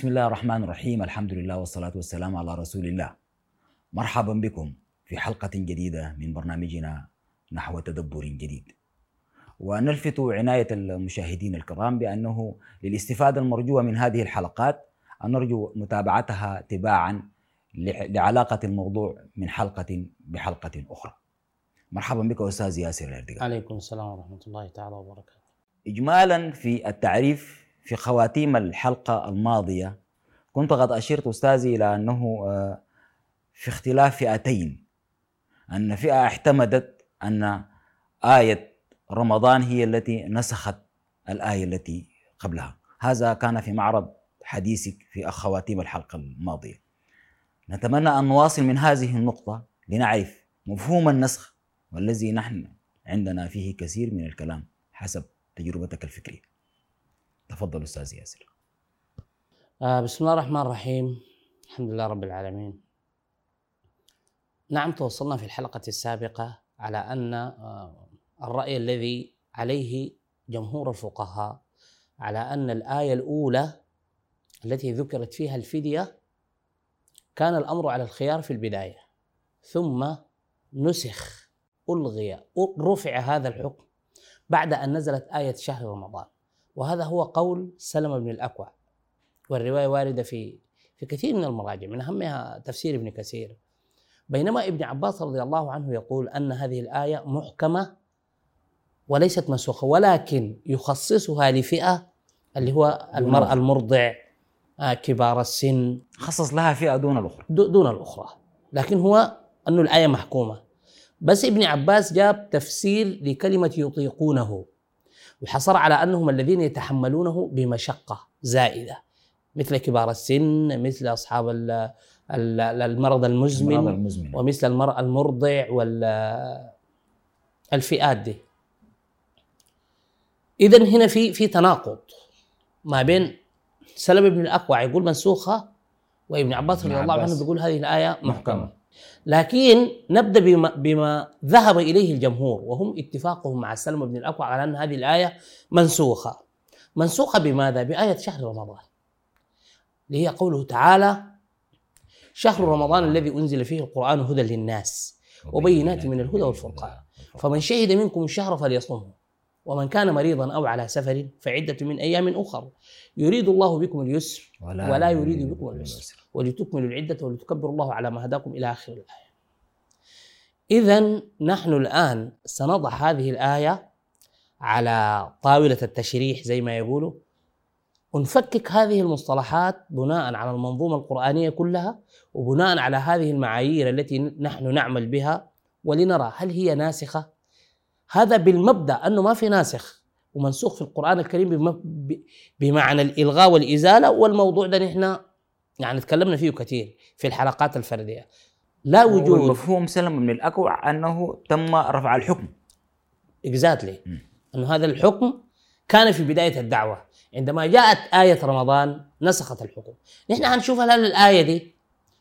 بسم الله الرحمن الرحيم الحمد لله والصلاة والسلام على رسول الله مرحبا بكم في حلقة جديدة من برنامجنا نحو تدبر جديد ونلفت عناية المشاهدين الكرام بأنه للاستفادة المرجوة من هذه الحلقات أن نرجو متابعتها تباعا لعلاقة الموضوع من حلقة بحلقة أخرى مرحبا بك أستاذ ياسر الأردقاء عليكم السلام ورحمة الله تعالى وبركاته إجمالا في التعريف في خواتيم الحلقة الماضية كنت قد أشرت أستاذي إلى أنه آه، في اختلاف فئتين. أن فئة اعتمدت أن آية رمضان هي التي نسخت الآية التي قبلها. هذا كان في معرض حديثك في خواتيم الحلقة الماضية. نتمنى أن نواصل من هذه النقطة لنعرف مفهوم النسخ والذي نحن عندنا فيه كثير من الكلام حسب تجربتك الفكرية. تفضل أستاذ ياسر. آه بسم الله الرحمن الرحيم. الحمد لله رب العالمين. نعم توصلنا في الحلقة السابقة على أن آه الرأي الذي عليه جمهور الفقهاء على أن الآية الأولى التي ذكرت فيها الفدية كان الأمر على الخيار في البداية. ثم نسخ ألغي رفع هذا الحكم بعد أن نزلت آية شهر رمضان. وهذا هو قول سلمة بن الأكوع والرواية واردة في في كثير من المراجع من أهمها تفسير ابن كثير. بينما ابن عباس رضي الله عنه يقول أن هذه الآية محكمة وليست منسوخة ولكن يخصصها لفئة اللي هو المرأة المرضع آه، كبار السن. خصص لها فئة دون الأخرى. دون الأخرى. لكن هو أنه الآية محكومة. بس ابن عباس جاب تفسير لكلمة يطيقونه. وحصر على أنهم الذين يتحملونه بمشقة زائدة مثل كبار السن مثل أصحاب المرض المزمن, المرض المزمن. ومثل المرأة المرضع والفئات دي. إذا هنا في في تناقض ما بين سلم بن الأقوع يقول منسوخة وابن عباس رضي الله عنه بيقول هذه الآية محكمة. لكن نبدأ بما, بما ذهب إليه الجمهور وهم اتفاقهم مع سلمى بن الاكوع على أن هذه الآية منسوخة. منسوخة بماذا؟ بآية شهر رمضان. اللي هي قوله تعالى: شهر رمضان الذي أنزل فيه القرآن هدى للناس وبينات من الهدى والفرقان فمن شهد منكم الشهر فليصومه ومن كان مريضا أو على سفر فعدة من أيام أخر يريد الله بكم اليسر ولا, ولا يريد بكم العسر ولتكملوا العدة ولتكبروا الله على ما هداكم إلى آخر الآية. اذا نحن الآن سنضع هذه الآية على طاولة التشريح زي ما يقولوا. ونفكك هذه المصطلحات بناء على المنظومة القرآنية كلها وبناء على هذه المعايير التي نحن نعمل بها ولنرى هل هي ناسخة؟ هذا بالمبدأ أنه ما في ناسخ ومنسوخ في القرآن الكريم بمعنى الإلغاء والإزالة والموضوع ده نحن يعني تكلمنا فيه كثير في الحلقات الفردية. لا وجود مفهوم سلم من الأكوع أنه تم رفع الحكم. اكزاكتلي أنه هذا الحكم كان في بداية الدعوة. عندما جاءت آية رمضان نسخت الحكم. نحن هنشوف هل الآية دي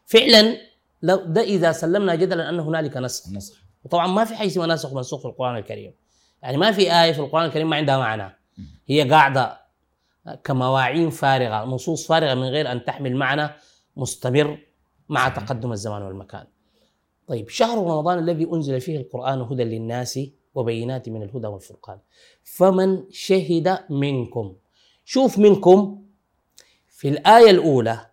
فعلا لو ده إذا سلمنا جدلا أن هنالك نسخ. نسخ. وطبعا ما في حيث ناسخ منسوخ في القرآن الكريم. يعني ما في آية في القرآن الكريم ما عندها معنى. هي قاعدة كمواعين فارغة نصوص فارغة من غير أن تحمل معنى مستمر مع تقدم الزمان والمكان. طيب شهر رمضان الذي أنزل فيه القرآن هدى للناس وبينات من الهدى والفرقان. فمن شهد منكم؟ شوف منكم في الآية الأولى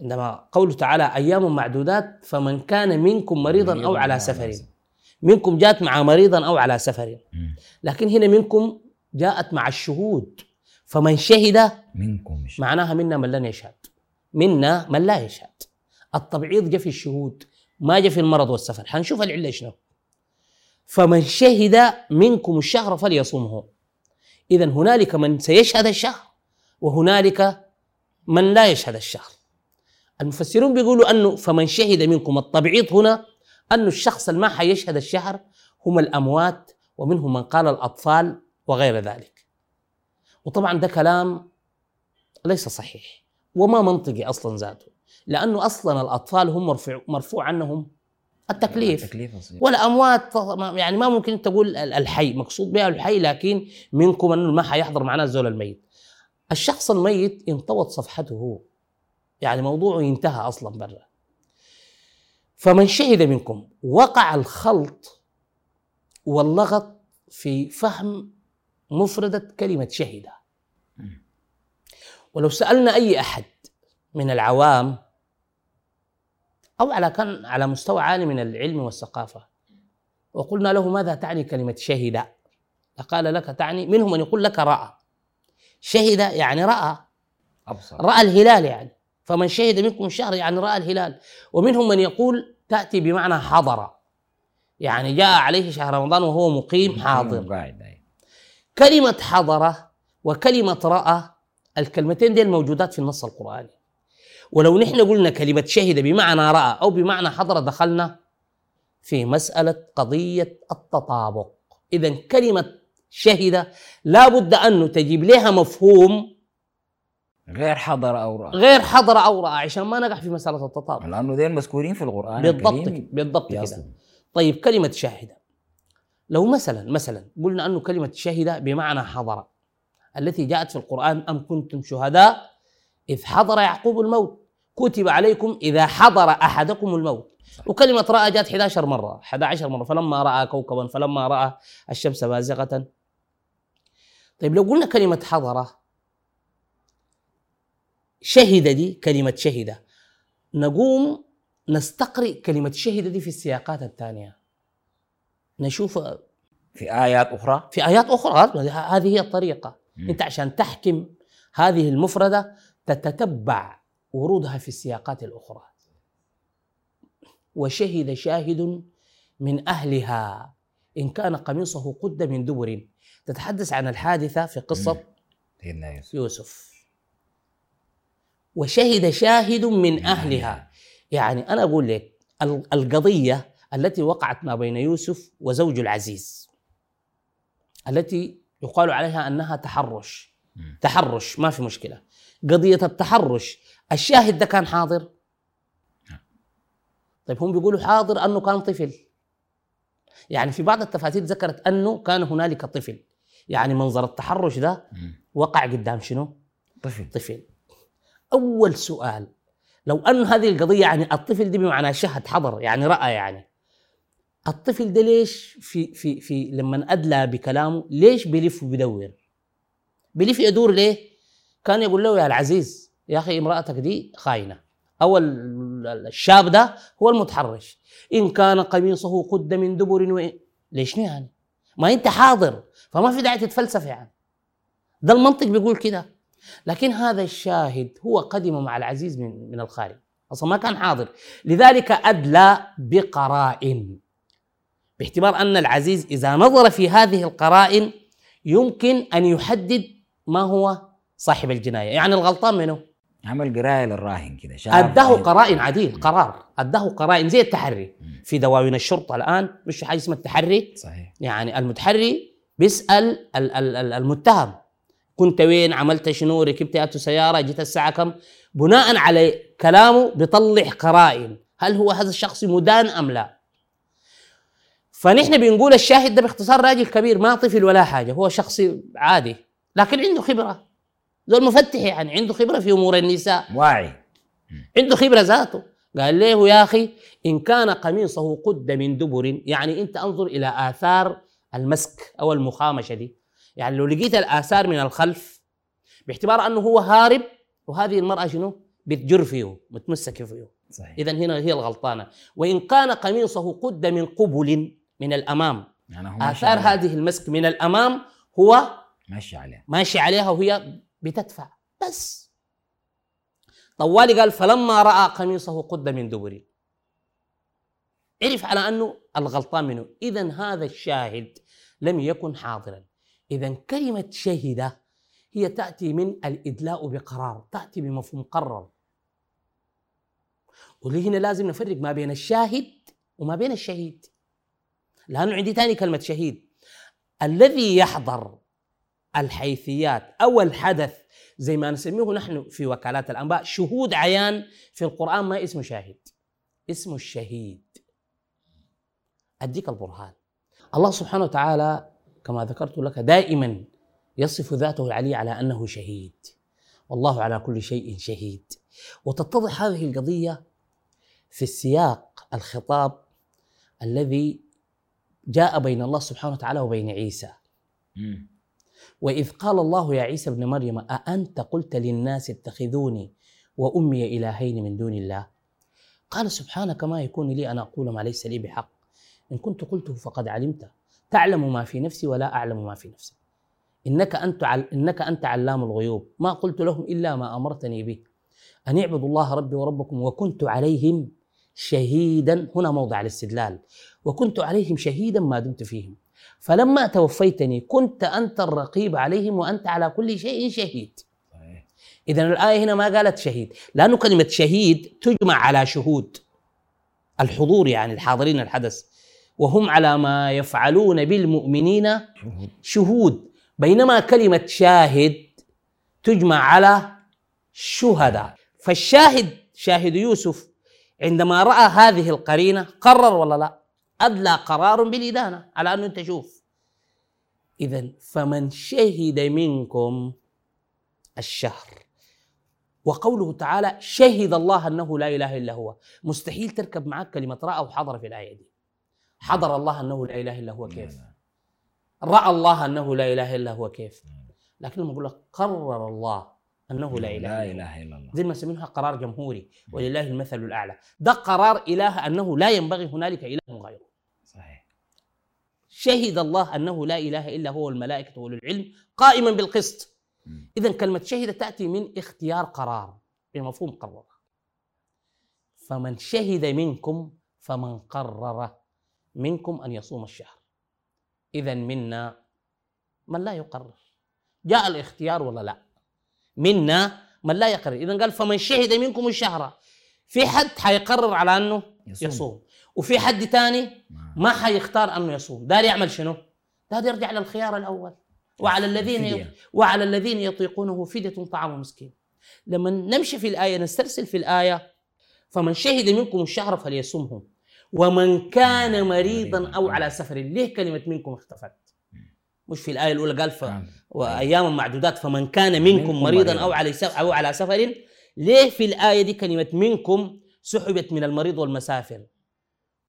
عندما قوله تعالى أيام معدودات فمن كان منكم مريضا أو على سفر. منكم جاءت مع مريضا أو على سفر. لكن هنا منكم جاءت مع الشهود. فمن شهد منكم معناها منا من لن يشهد. منا من لا يشهد. التبعيض جاء في الشهود ما جاء في المرض والسفر. حنشوف العلة شنو. فمن شهد منكم الشهر فليصومه. اذا هنالك من سيشهد الشهر وهنالك من لا يشهد الشهر. المفسرون بيقولوا أنه فمن شهد منكم التبعيض هنا أن الشخص اللي ما حيشهد الشهر هم الأموات ومنهم من قال الأطفال وغير ذلك. وطبعا ده كلام ليس صحيح وما منطقي أصلا ذاته لأنه أصلا الأطفال هم مرفوع, مرفوع عنهم التكليف, التكليف والأموات يعني ما ممكن تقول الحي مقصود بها الحي لكن منكم أنه ما حيحضر معنا الزول الميت. الشخص الميت انطوت صفحته يعني موضوعه انتهى أصلا برا. فمن شهد منكم وقع الخلط واللغط في فهم مفردة كلمة شهد. ولو سألنا أي أحد من العوام أو على كان على مستوى عالي من العلم والثقافة وقلنا له ماذا تعني كلمة شهد؟ قال لك تعني منهم من يقول لك رأى. شهد يعني رأى. أبصر. رأى الهلال يعني. فمن شهد منكم الشهر يعني رأى الهلال. ومنهم من يقول تأتي بمعنى حضر. يعني جاء عليه شهر رمضان وهو مقيم حاضر. كلمة حضر وكلمة رأى الكلمتين دي الموجودات في النص القرآني. ولو نحن قلنا كلمة شهد بمعنى رأى أو بمعنى حضر دخلنا في مسألة قضية التطابق. إذا كلمة شهد لا بد أن تجيب لها مفهوم غير حضر أو راى غير حضر أو رأى عشان ما نقع في مسألة التطابق. لأنه دين مذكورين في القرآن بالضبط كده بالضبط كده. طيب كلمة شاهدة. لو مثلا مثلا قلنا أنه كلمة شهد بمعنى حضر التي جاءت في القرآن أم كنتم شهداء؟ إذ حضر يعقوب الموت. كتب عليكم إذا حضر أحدكم الموت. وكلمة رأى جاءت 11 مرة. 11 مرة. فلما رأى كوكبا فلما رأى الشمس بازغة. طيب لو قلنا كلمة حضر شهد دي كلمة شهد. نقوم نستقرئ كلمة شهد دي في السياقات الثانية. نشوف في آيات أخرى؟ في آيات أخرى هذه هي الطريقة. مم. أنت عشان تحكم هذه المفردة تتتبع ورودها في السياقات الأخرى. وشهد شاهد من أهلها. إن كان قميصه قد من دبر. تتحدث عن الحادثة في قصة سيدنا يوسف يوسف. وشهد شاهد من أهلها. يعني أنا أقول لك ال- القضية التي وقعت ما بين يوسف وزوج العزيز التي يقال عليها أنها تحرش. تحرش ما في مشكلة. قضية التحرش الشاهد ده كان حاضر؟ طيب هم بيقولوا حاضر أنه كان طفل. يعني في بعض التفاسير ذكرت أنه كان هنالك طفل. يعني منظر التحرش ده. وقع قدام شنو؟ طفل. طفل. أول سؤال لو أن هذه القضية يعني الطفل دي بمعنى شهد حضر يعني رأى يعني الطفل ده ليش في في في لما أدلى بكلامه ليش بيلف وبيدور؟ بيلف يدور ليه؟ كان يقول له يا العزيز يا أخي امرأتك دي خاينة أو ال- الشاب ده هو المتحرش إن كان قميصه قد من دبر و... ليش يعني؟ ما أنت حاضر فما في داعي تتفلسف يعني ده المنطق بيقول كده لكن هذا الشاهد هو قدم مع العزيز من من الخارج. أصلا ما كان حاضر. لذلك أدلى بقرائن. باعتبار أن العزيز إذا نظر في هذه القرائن يمكن أن يحدد ما هو صاحب الجناية. يعني الغلطان منه عمل قراية للراهن كده أداه. قرائن عديل قرار. أداه قرائن زي التحري. في دواوين الشرطة الآن مش حاجة اسمها التحري؟ صحيح. يعني المتحري بيسأل ال- ال- ال- المتهم. كنت وين؟ عملت شنو؟ ركبت أتو سيارة؟ جيت الساعة كم؟ بناء على كلامه بيطلع قرائن. هل هو هذا الشخص مدان أم لا؟ فنحن بنقول الشاهد ده باختصار راجل كبير ما طفل ولا حاجة هو شخص عادي لكن عنده خبرة. زول مفتح يعني عنده خبرة في أمور النساء. واعي. عنده خبرة ذاته. قال له يا أخي إن كان قميصه قد من دبر يعني أنت أنظر إلى آثار المسك أو المخامشة دي. يعني لو لقيت الآثار من الخلف باعتبار أنه هو هارب وهذه المرأة شنو؟ بتجر فيه متمسكة فيه. صحيح. اذا هنا هي الغلطانة. وإن كان قميصه قد من قبل من الأمام. يعني عليه. هذه المسك من الأمام هو ماشي عليه. ماشي عليها وهي بتدفع. بس. طوالي قال فلما رأى قميصه قد من دبر. عرف على أنه الغلطان منه. اذا هذا الشاهد لم يكن حاضرا. اذا كلمة شهد هي تأتي من الإدلاء بقرار تأتي بمفهوم قرر. ولهنا لازم نفرق ما بين الشاهد وما بين الشهيد. لأنه عندي ثاني كلمة شهيد. الذي يحضر الحيثيات أو الحدث زي ما نسميه نحن في وكالات الأنباء شهود عيان في القرآن ما اسمه شاهد؟ اسمه الشهيد. أديك البرهان. الله سبحانه وتعالى كما ذكرت لك دائما يصف ذاته العلي على أنه شهيد. والله على كل شيء شهيد. وتتضح هذه القضية في السياق الخطاب الذي جاء بين الله سبحانه وتعالى وبين عيسى. وإذ قال الله يا عيسى ابن مريم أأنت قلت للناس اتخذوني وأمي إلهين من دون الله؟ قال سبحانك ما يكون لي أن أقول ما ليس لي بحق. إن كنت قلته فقد علمته تعلم ما في نفسي ولا أعلم ما في نفسك إنك أنت عل... إنك أنت علام الغيوب. ما قلت لهم إلا ما أمرتني به. أن اعبدوا الله ربي وربكم وكنت عليهم شهيدا. هنا موضع الاستدلال. وكنت عليهم شهيدا ما دمت فيهم. فلما توفيتني كنت أنت الرقيب عليهم وأنت على كل شيء شهيد. إذا الآية هنا ما قالت شهيد. لأنه كلمة شهيد تجمع على شهود. الحضور يعني الحاضرين الحدث. وهم على ما يفعلون بالمؤمنين شهود. بينما كلمة شاهد تجمع على شهداء. فالشاهد شاهد يوسف عندما رأى هذه القرينة قرر ولا لا؟ أدلى قرار بالإدانة على أنه أنت شوف. إذا فمن شهد منكم الشهر. وقوله تعالى شهد الله أنه لا إله إلا هو. مستحيل تركب معك كلمة رأى وحضر في الآية دي. حضر الله أنه لا إله إلا هو كيف؟ لا، رأى الله أنه لا إله إلا هو كيف؟ لكن لما أقول لك قرر الله أنه لا إله لا إلا إله إلا الله. زي ما سمينها قرار جمهوري ولله المثل الأعلى. ده قرار إله أنه لا ينبغي هنالك إله غيره. صحيح. شهد الله أنه لا إله إلا هو الملائكة وأولو العلم قائما بالقسط. إذا كلمة شهد تأتي من اختيار قرار بمفهوم قرر فمن شهد منكم فمن قرر منكم أن يصوم الشهر. إذا منا من لا يقرر. جاء الاختيار ولا لا؟ منا من لا يقرر. إذا قال فمن شهد منكم الشهر في حد حيقرر على أنه يصوم. يصوم. وفي حد تاني ما- ما حيختار أنه يصوم. دار يعمل شنو؟ دار يرجع للخيار الأول. وعلى الذين. وعلى الذين يطيقونه فدية طعام مسكين. لما نمشي في الآية نسترسل في الآية فمن شهد منكم الشهر فليصمه. ومن كان مريضا أو على سفر ليه كلمة منكم اختفت؟ مش في الآية الأولى قال ف... وأياما معدودات فمن كان منكم مريضا. أو على سفر أو على سفر ليه في الآية دي كلمة منكم سحبت من المريض والمسافر؟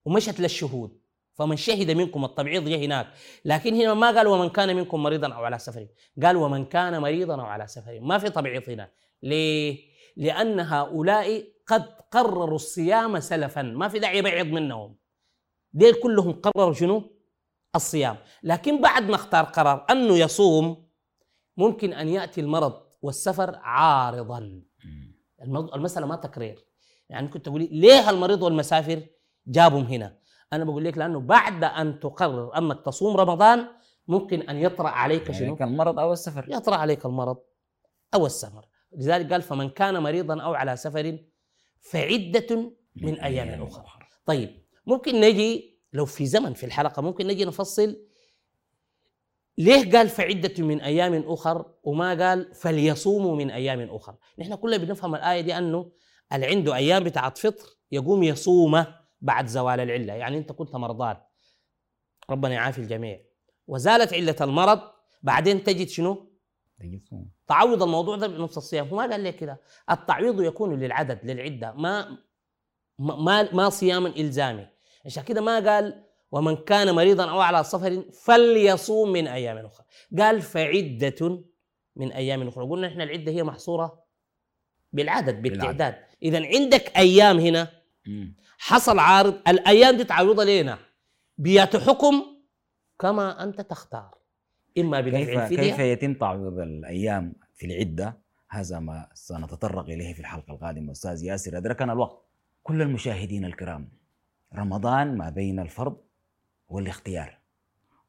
ومشت للشهود. فمن شهد منكم التبعيض جه هناك. لكن هنا ما قال ومن كان منكم مريضا أو على سفر. قال ومن كان مريضا أو على سفر. ما في تبعيض هنا. ليه؟ لأن هؤلاء قد قرروا الصيام سلفا. ما في داعي يبعض منهم. ديل كلهم قرروا شنو؟ الصيام. لكن بعد ما اختار قرار أنه يصوم ممكن أن يأتي المرض والسفر عارضا. المسألة ما تكرير يعني كنت تقولي ليه المريض والمسافر جابهم هنا؟ أنا بقول لك لأنه بعد أن تقرر أنك تصوم رمضان ممكن أن يطرأ عليك يعني شنو؟ كان المرض أو السفر. يطرأ عليك المرض أو السفر. لذلك قال فمن كان مريضا أو على سفر فعدة من أيام أخرى. طيب ممكن نجي لو في زمن في الحلقة ممكن نجي نفصل ليه قال فعدة من أيام أخر وما قال فليصوموا من أيام أخر؟ نحن كلنا بنفهم الآية دي أنه اللي عنده أيام بتاعت فطر يقوم يصومه بعد زوال العلة. يعني أنت كنت مرضان. ربنا يعافي الجميع. وزالت علة المرض بعدين تجد شنو. تعوض الموضوع ده بنص الصيام. هو ما قال لك كده؟ التعويض يكون للعدد للعدة. ما ما ما, صياما إلزامي. عشان كده ما قال ومن كان مريضا أو على سفر فليصوم من أيام أخرى. قال فعدة من أيام أخرى. قلنا إحنا العدة هي محصورة بالعدد بالتعداد. إذا عندك أيام هنا. حصل عارض. الأيام دي تعوضها لنا بيات حكم كما أنت تختار. إما بدفع كيف كيف يتم تعويض الأيام في العدة؟ هذا ما سنتطرق إليه في الحلقة القادمة. أستاذ ياسر أدركنا الوقت. كل المشاهدين الكرام رمضان ما بين الفرض والاختيار.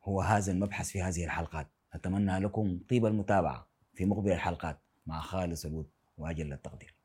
هو هذا المبحث في هذه الحلقات. اتمنى لكم طيب المتابعة في مقبل الحلقات مع خالص الود وأجل التقدير.